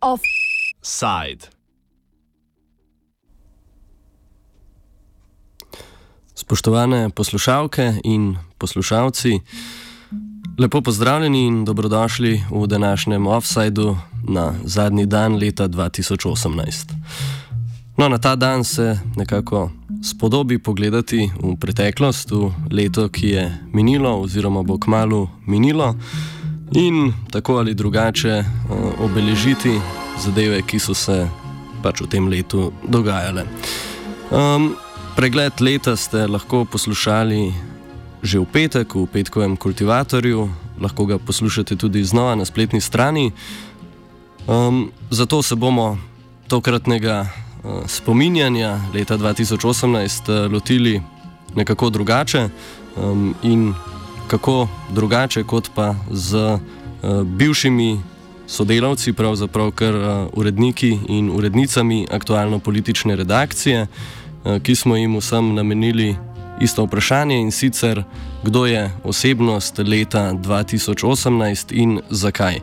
Offside. Spoštovane poslušalke in poslušalci, lepo pozdravljeni in dobrodošli v današnjem offsajdu na zadnji dan leta 2018. No, na ta dan se nekako spodobi pogledati v preteklost, v leto, ki je minilo oziroma bo kmalo minilo in tako ali drugače uh, obeležiti zadeve, ki so se pač v tem letu dogajale. Um, pregled leta ste lahko poslušali že v petek v petkovem kultivatorju, lahko ga poslušate tudi znova na spletni strani. Um, zato se bomo tokratnega spominjanja leta 2018 uh, lotili nekako drugače um, in kako drugače kot pa z uh, bivšimi sodelavci, pravzaprav kar uh, uredniki in urednicami aktualno-politične redakcije, uh, ki smo jim vsem namenili isto vprašanje in sicer, kdo je osebnost leta 2018 in zakaj.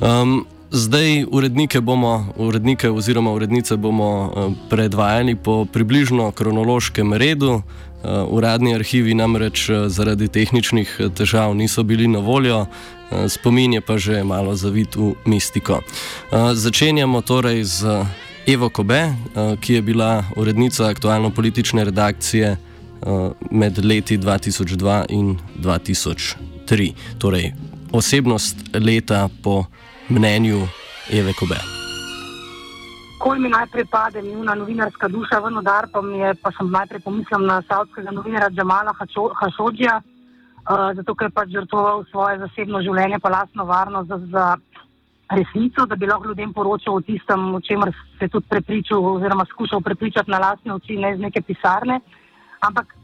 Um, Zdaj urednike, bomo, urednike oziroma urednice bomo predvajali po približno kronološkem redu. Uradni arhivi namreč zaradi tehničnih težav niso bili na voljo, spomin je pa že malo zavit v mistiko. Začenjamo torej z Evo Kobe, ki je bila urednica aktualno-politične redakcije med leti 2002 in 2003, torej osebnost leta po mnenju Eve Kobe. Ko mi najprej pade njuna novinarska duša v nodar, pa, je, pa sem najprej pomislil na savskega novinarja Džamala Hašodžija, uh, zato ker je pač žrtvoval svoje zasebno življenje, pa lastno varnost za, za resnico, da bi lahko ljudem poročal o tistem, o čemer se je tudi prepričal oziroma skušal prepričati na lastne oči, ne iz neke pisarne. Ampak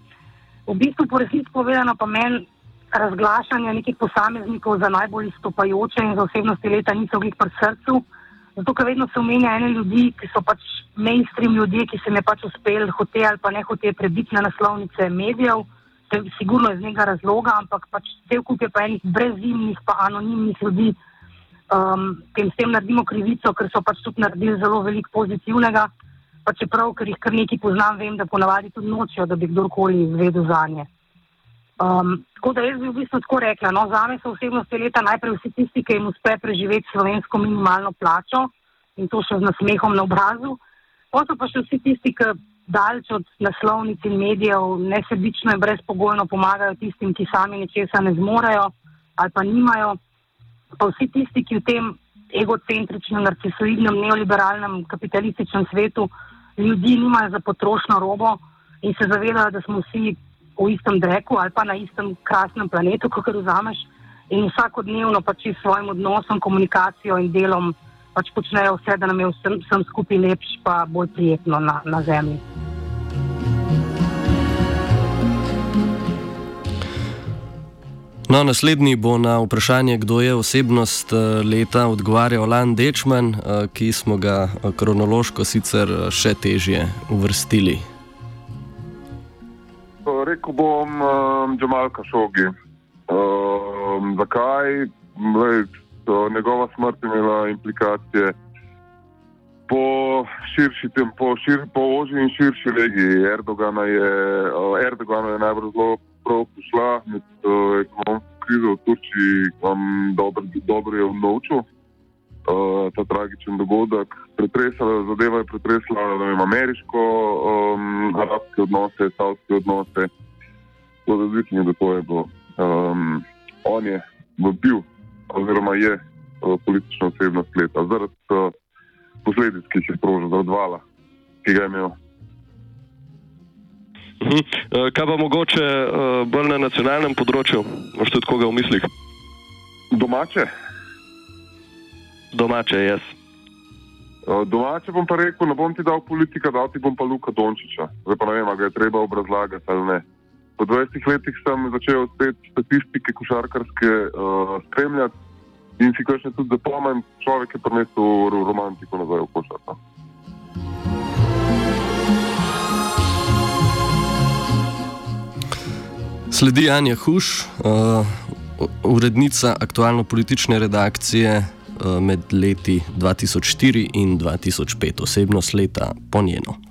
v bistvu po resnici povedano pa meni razglašanja nekih posameznikov za najbolj izstopajoče in za osebnosti leta niso glih pri srcu. Zato, ker vedno se omenja ene ljudi, ki so pač mainstream ljudje, ki se ne pač uspeli hote ali pa ne hote prebiti na naslovnice medijev, to je sigurno iz nekega razloga, ampak pač cel kup je pa enih brezimnih pa anonimnih ljudi, um, ki jim s tem naredimo krivico, ker so pač tudi naredili zelo veliko pozitivnega, pa čeprav, ker jih kar nekaj poznam, vem, da ponavadi tudi nočijo, da bi kdorkoli izvedel za nje. Um, tako da jaz bi v bistvu tako rekla, no, za me so osebnosti leta najprej vsi tisti, ki jim uspe preživeti slovensko minimalno plačo in to še z nasmehom na obrazu. So pa še vsi tisti, ki daljč od naslovnic in medijev nesebično in brezpogojno pomagajo tistim, ki sami nečesa ne zmorejo ali pa nimajo. Pa vsi tisti, ki v tem egocentričnem, narcisoidnem, neoliberalnem, kapitalističnem svetu ljudi nimajo za potrošno robo in se zavedajo, da smo vsi v istem dreku ali pa na istem krasnem planetu, kot vzameš, in vsakodnevno pač s svojim odnosom, komunikacijo in delom pač počnejo vse, da nam je vsem, vsem skupaj lepš, pa bolj prijetno na, na zemlji. No, naslednji bo na vprašanje, kdo je osebnost leta, odgovarjal Lan Dečman, ki smo ga kronološko sicer še težje uvrstili rekel bom um, Džamal Kašogi. Um, zakaj? Lej, njegova smrt je imela implikacije po širši, po, šir, po oži in širši regiji. Erdogana je, uh, Erdogana je najbolj zelo prav prišla med uh, ekonomsko krizo v Turčiji, vam dobro, dobro je vnovčil uh, ta tragičen dogodek. Pretresala, zadeva je pretresla vem, ameriško, um, arabske odnose, savske odnose. To je odvisno, da to je bilo. Um, on je bil, oziroma je uh, politična osebnost leta, zaradi uh, posledic, ki jih je sprožil, zaradi vala, ki ga je imel. Uhum. Kaj pa mogoče uh, bolj na nacionalnem področju, možete od koga v mislih? Domače domače jaz. Domače bom pa rekel, ne bom ti dal politika, dal ti bom pa Luka Dončiča. Zdaj pa ne vem, ga je treba obrazlagati ali ne. Po 20 letih sem začel spet statistike košarkarske uh, spremljati in si kakšne tudi zapomnim, človek je prinesel romantiko nazaj v košarko. Sledi Anja Huš, uh, urednica aktualno-politične redakcije uh, med leti 2004 in 2005, osebnost leta po njeno.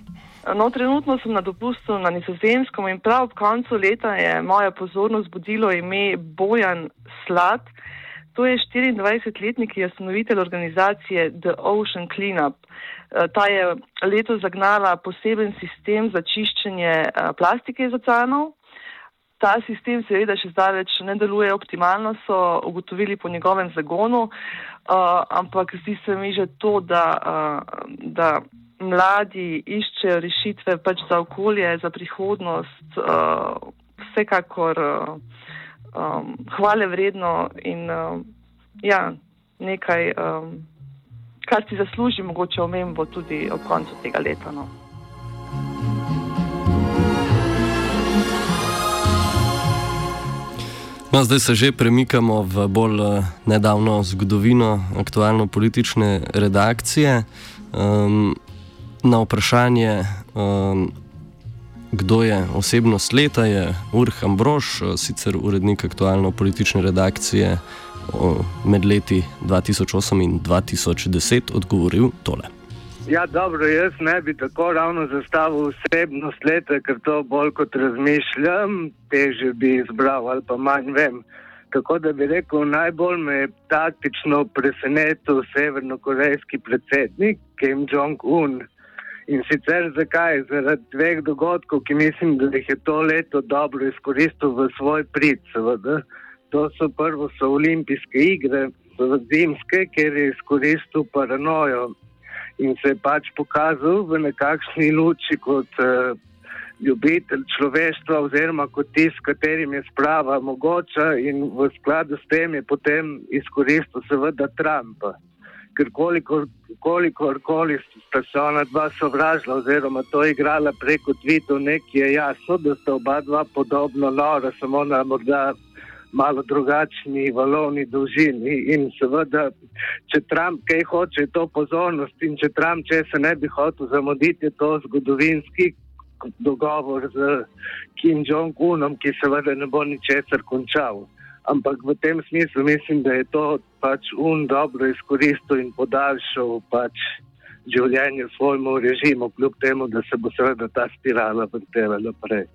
No, trenutno sem na dopustu na nizozemskem in prav ob koncu leta je moja pozornost budilo ime Bojan Slad. To je 24-letnik, ki je ustanovitelj organizacije The Ocean Cleanup. Eh, ta je letos zagnala poseben sistem za čiščenje eh, plastike iz oceanov. Ta sistem seveda še zdaleč ne deluje optimalno, so ugotovili po njegovem zagonu, uh, ampak zdi se mi že to, da, uh, da mladi iščejo rešitve pač za okolje, za prihodnost, uh, vsekakor uh, um, hvale vredno in uh, ja, nekaj, um, kar si zasluži mogoče omembo tudi ob koncu tega leta. No. No, zdaj se že premikamo v bolj nedavno zgodovino aktualno-politične redakcije. Um, na vprašanje, um, kdo je osebnost leta, je Urh Ambrož, uh, sicer urednik aktualno-politične redakcije med leti 2008 in 2010, odgovoril tole. Ja, dobro, jaz ne bi tako ravno zastavil osebnost leta, ker to bolj kot razmišljam, teže bi izbral ali pa manj vem. Tako da bi rekel, najbolj me je taktično presenetil severnokorejski predsednik Kim Jong-un. In sicer zakaj? Zaradi dveh dogodkov, ki mislim, da jih je to leto dobro izkoristil v svoj prid. Seveda. To so prvo so olimpijske igre, zimske, kjer je izkoristil paranojo in se je pač pokazal v nekakšni luči kot uh, ljubitelj človeštva, oziroma kot tisti, s katerim je sprava mogoča, in v skladu s tem je potem izkoristil, seveda, Trumpa. Ker kolikor, kolikor koli sta se ona dva sovražila, oziroma to igrala preko Twitterja, nekje je jasno, da sta oba dva podobno nora, samo na morda malo drugačni valovni dolžini. In seveda, če Trump kaj hoče, je to pozornost, in če Trump če se ne bi hotel zamuditi, je to zgodovinski dogovor z Kim Jong-unom, ki seveda ne bo ničesar končal. Ampak v tem smislu mislim, da je to pač un dobro izkoristil in podaljšal pač življenje svojemu režimu, kljub temu, da se bo seveda ta spirala vrtela naprej.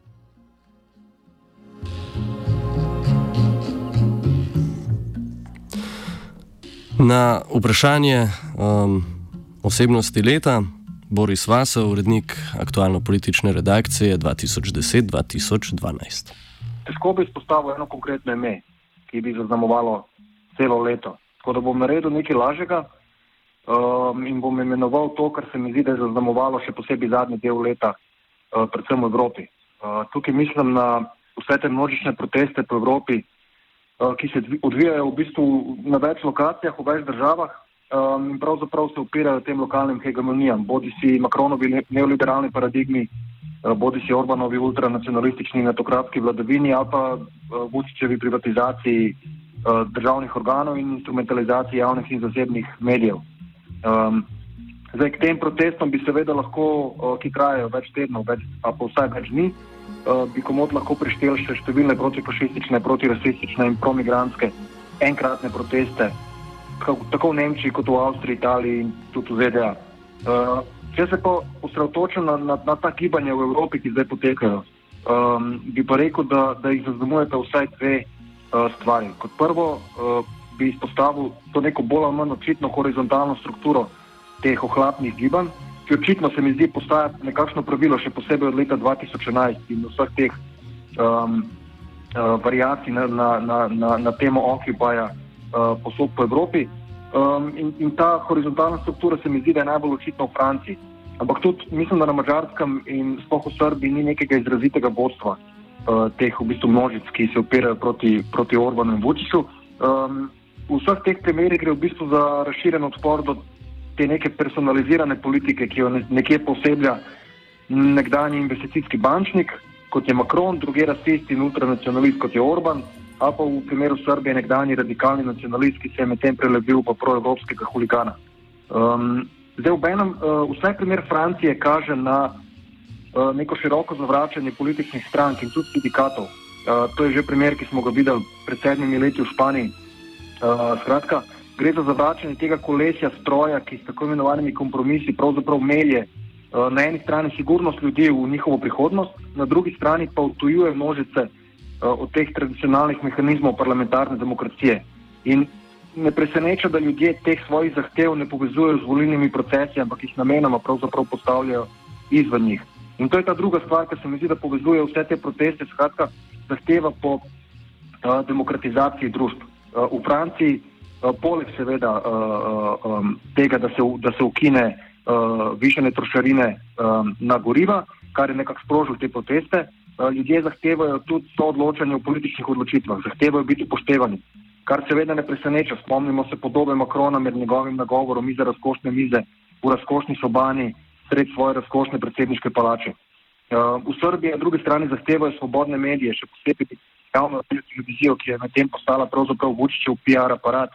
Na vprašanje um, osebnosti leta, Boris Vasa, urednik aktualno-politične redakcije 2010-2012. Težko bi izpostavil eno konkretno ime, ki bi zaznamovalo celo leto. Tako da bom naredil nekaj lažjega um, in bom imenoval to, kar se mi zdi, da je zaznamovalo še posebej zadnji del leta, uh, predvsem v Evropi. Uh, tukaj mislim na vse te množične proteste po Evropi, Eh, ki se odvijajo v bistvu na več lokacijah, v več državah um, in pravzaprav se upirajo tem lokalnim hegemonijam, bodi si Makronovi neoliberalni paradigmi, uh, bodi si Orbanovi ultranacionalistični in etokratski vladavini ali pa uh, Vučićevi privatizaciji uh, državnih organov in instrumentalizaciji javnih in zasebnih medijev. Um, zdaj, k tem protestom bi seveda lahko, ki trajajo več tednov, več, pa vsaj več dni, bi komod lahko prešteli še številne protifašistične, protirasistične in promigrantske enkratne proteste, tako v Nemčiji kot v Avstriji, Italiji in tudi v ZDA. Uh, če se pa osredotočim na, na, na ta gibanja v Evropi, ki zdaj potekajo, um, bi pa rekel, da, da jih zaznamujete vsaj dve uh, stvari. Kot prvo uh, bi izpostavil to neko bolj ali manj očitno horizontalno strukturo teh ohlapnih gibanj ki očitno se mi zdi postaja nekakšno pravilo, še posebej od leta 2011 in vseh teh um, uh, variacij na, na, na, na, na temo Occupyja uh, posod po Evropi. Um, in, in ta horizontalna struktura se mi zdi, da je najbolj očitna v Franciji. Ampak tudi mislim, da na Mačarskem in sploh v Srbiji ni nekega izrazitega vodstva uh, teh v bistvu množic, ki se opirajo proti, proti Orbanu in Vučiću. Um, v vseh teh primerih gre v bistvu za razširjen odpor do te neke personalizirane politike, ki jo nekje poseblja nekdani investicijski bančnik, kot je Macron, druge rasist in ultranacionalist, kot je Orban, ali pa v primeru Srbije nekdani radikalni nacionalist, ki se je medtem prelevil pa proevropskega huligana. Um, zdaj, v enem, uh, vsaj primer Francije kaže na uh, neko široko zavračanje političnih strank in tudi sindikatov Uh, to je že primer, ki smo ga videli pred sedmimi leti v Španiji. Uh, skratka, gre za zavračanje tega kolesja stroja, ki s tako imenovanimi kompromisi pravzaprav melje uh, na eni strani sigurnost ljudi v njihovo prihodnost, na drugi strani pa utujuje množice od teh tradicionalnih mehanizmov parlamentarne demokracije. In ne preseneča, da ljudje teh svojih zahtev ne povezujejo z volilnimi procesi, ampak jih namenoma pravzaprav postavljajo izven njih. In to je ta druga stvar, ki se mi zdi, da povezuje vse te proteste, skratka, zahteva po uh, demokratizaciji družb. Uh, v Franciji, uh, poleg seveda uh, um, tega, da se, da se ukine uh, višene trošarine um, na goriva, kar je nekako sprožil te proteste, uh, ljudje zahtevajo tudi to odločanje v političnih odločitvah, zahtevajo biti upoštevani. Kar seveda ne preseneča, spomnimo se podobe Makrona med njegovim nagovorom iz razkošne mize v razkošni sobani sred svoje razkošne predsedniške palače. Uh, v Srbiji na drugi strani zahtevajo svobodne medije, še posebej javno televizijo, ki je na tem postala pravzaprav Vučićev PR aparat.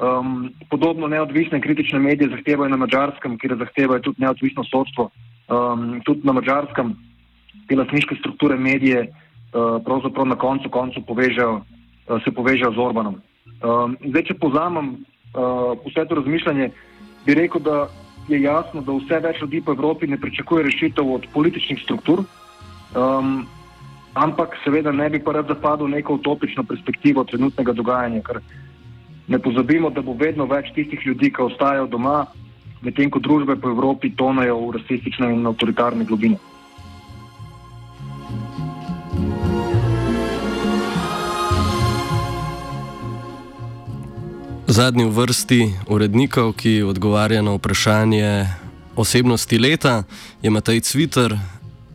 Um, podobno neodvisne kritične medije zahtevajo na Mačarskem, kjer zahtevajo tudi neodvisno sodstvo. Um, tudi na Mačarskem te lasniške strukture medije uh, pravzaprav na koncu koncu povežejo, uh, se povežejo z Orbanom. Um, zdaj, če pozamem uh, vse to razmišljanje, bi rekel, da je jasno, da vse več ljudi po Evropi ne pričakuje rešitev od političnih struktur, um, ampak seveda ne bi pa rad zapadel v neko utopično perspektivo trenutnega dogajanja, ker ne pozabimo, da bo vedno več tistih ljudi, ki ostajajo doma, medtem ko družbe po Evropi tonajo v rasistične in avtoritarne globine. Zadnji v vrsti urednikov, ki odgovarja na vprašanje osebnosti leta, je Matej Cviter,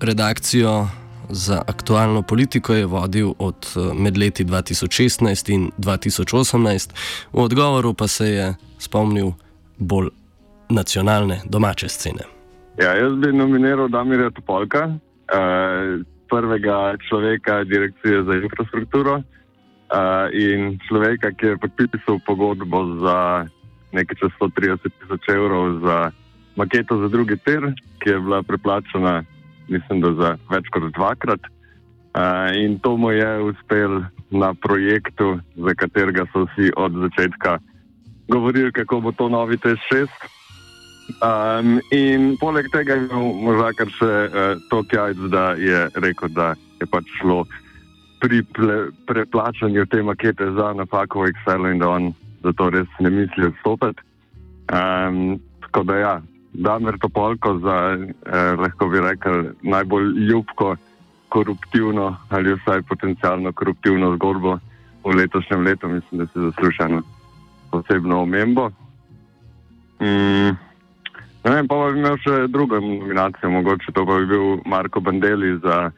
redakcijo za aktualno politiko je vodil od med leti 2016 in 2018, v odgovoru pa se je spomnil bolj nacionalne domače scene. Ja, jaz bi nominiral Damirja Topolka, eh, prvega človeka direkcije za infrastrukturo uh, in človeka, ki je podpisal pogodbo za nekaj čez 130 tisoč evrov za maketo za drugi tir, ki je bila preplačena, mislim, da za več kot dvakrat. Uh, in to mu je uspel na projektu, za katerega so vsi od začetka govorili, kako bo to novi T6. Um, in poleg tega je imel moža kar še uh, to kjajc, da je rekel, da je pač šlo pri ple, preplačanju te makete za napako v Excelu in da on zato res ne misli odstopiti. Um, tako da ja, Damer Topolko za, eh, lahko bi rekel, najbolj ljubko koruptivno ali vsaj potencialno koruptivno zgodbo v letošnjem letu, mislim, da se zasluša posebno omembo. Mm. Ne vem, pa bi imel še drugo nominacijo, mogoče to bi bil Marko Bandeli za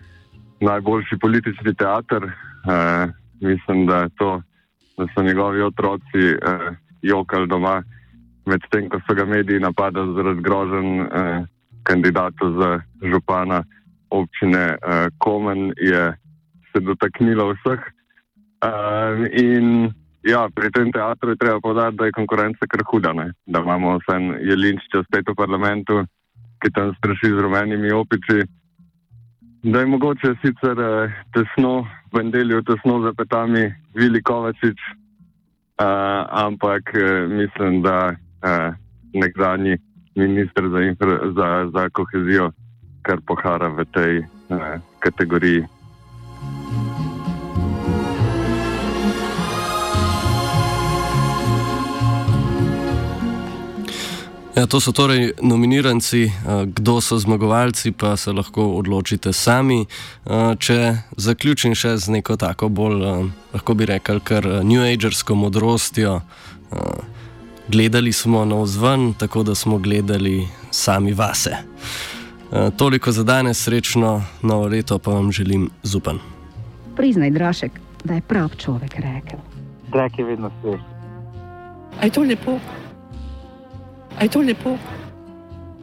najboljši politični teater. Uh, mislim, da, to, da so njegovi otroci uh, jokali doma, medtem ko so ga mediji napadali zaradi grožen uh, kandidata za župana občine uh, Komen, je se dotaknilo vseh. Uh, in ja, pri tem teatru je treba povedati, da je konkurenca kar huda, ne? da imamo vse jelinčiče spet v parlamentu, ki tam straši z rumenimi opiči da je mogoče sicer eh, tesno, v nedelju tesno za petami Vili Kovačič, eh, ampak eh, mislim, da eh, nekdanji ministr za, infra, za, za kohezijo kar pohara v tej eh, kategoriji. Ja, to so torej nominiranci, kdo so zmagovalci, pa se lahko odločite sami. Če zaključim še z neko tako bolj, lahko bi rekel, kar New Agersko modrostjo. Gledali smo na vzven, tako da smo gledali sami vase. Toliko za danes, srečno novo leto, pa vam želim zupan. Priznaj, Drašek, da je prav človek rekel. Drek je vedno svež. Aj to lepo. Aj to lepo.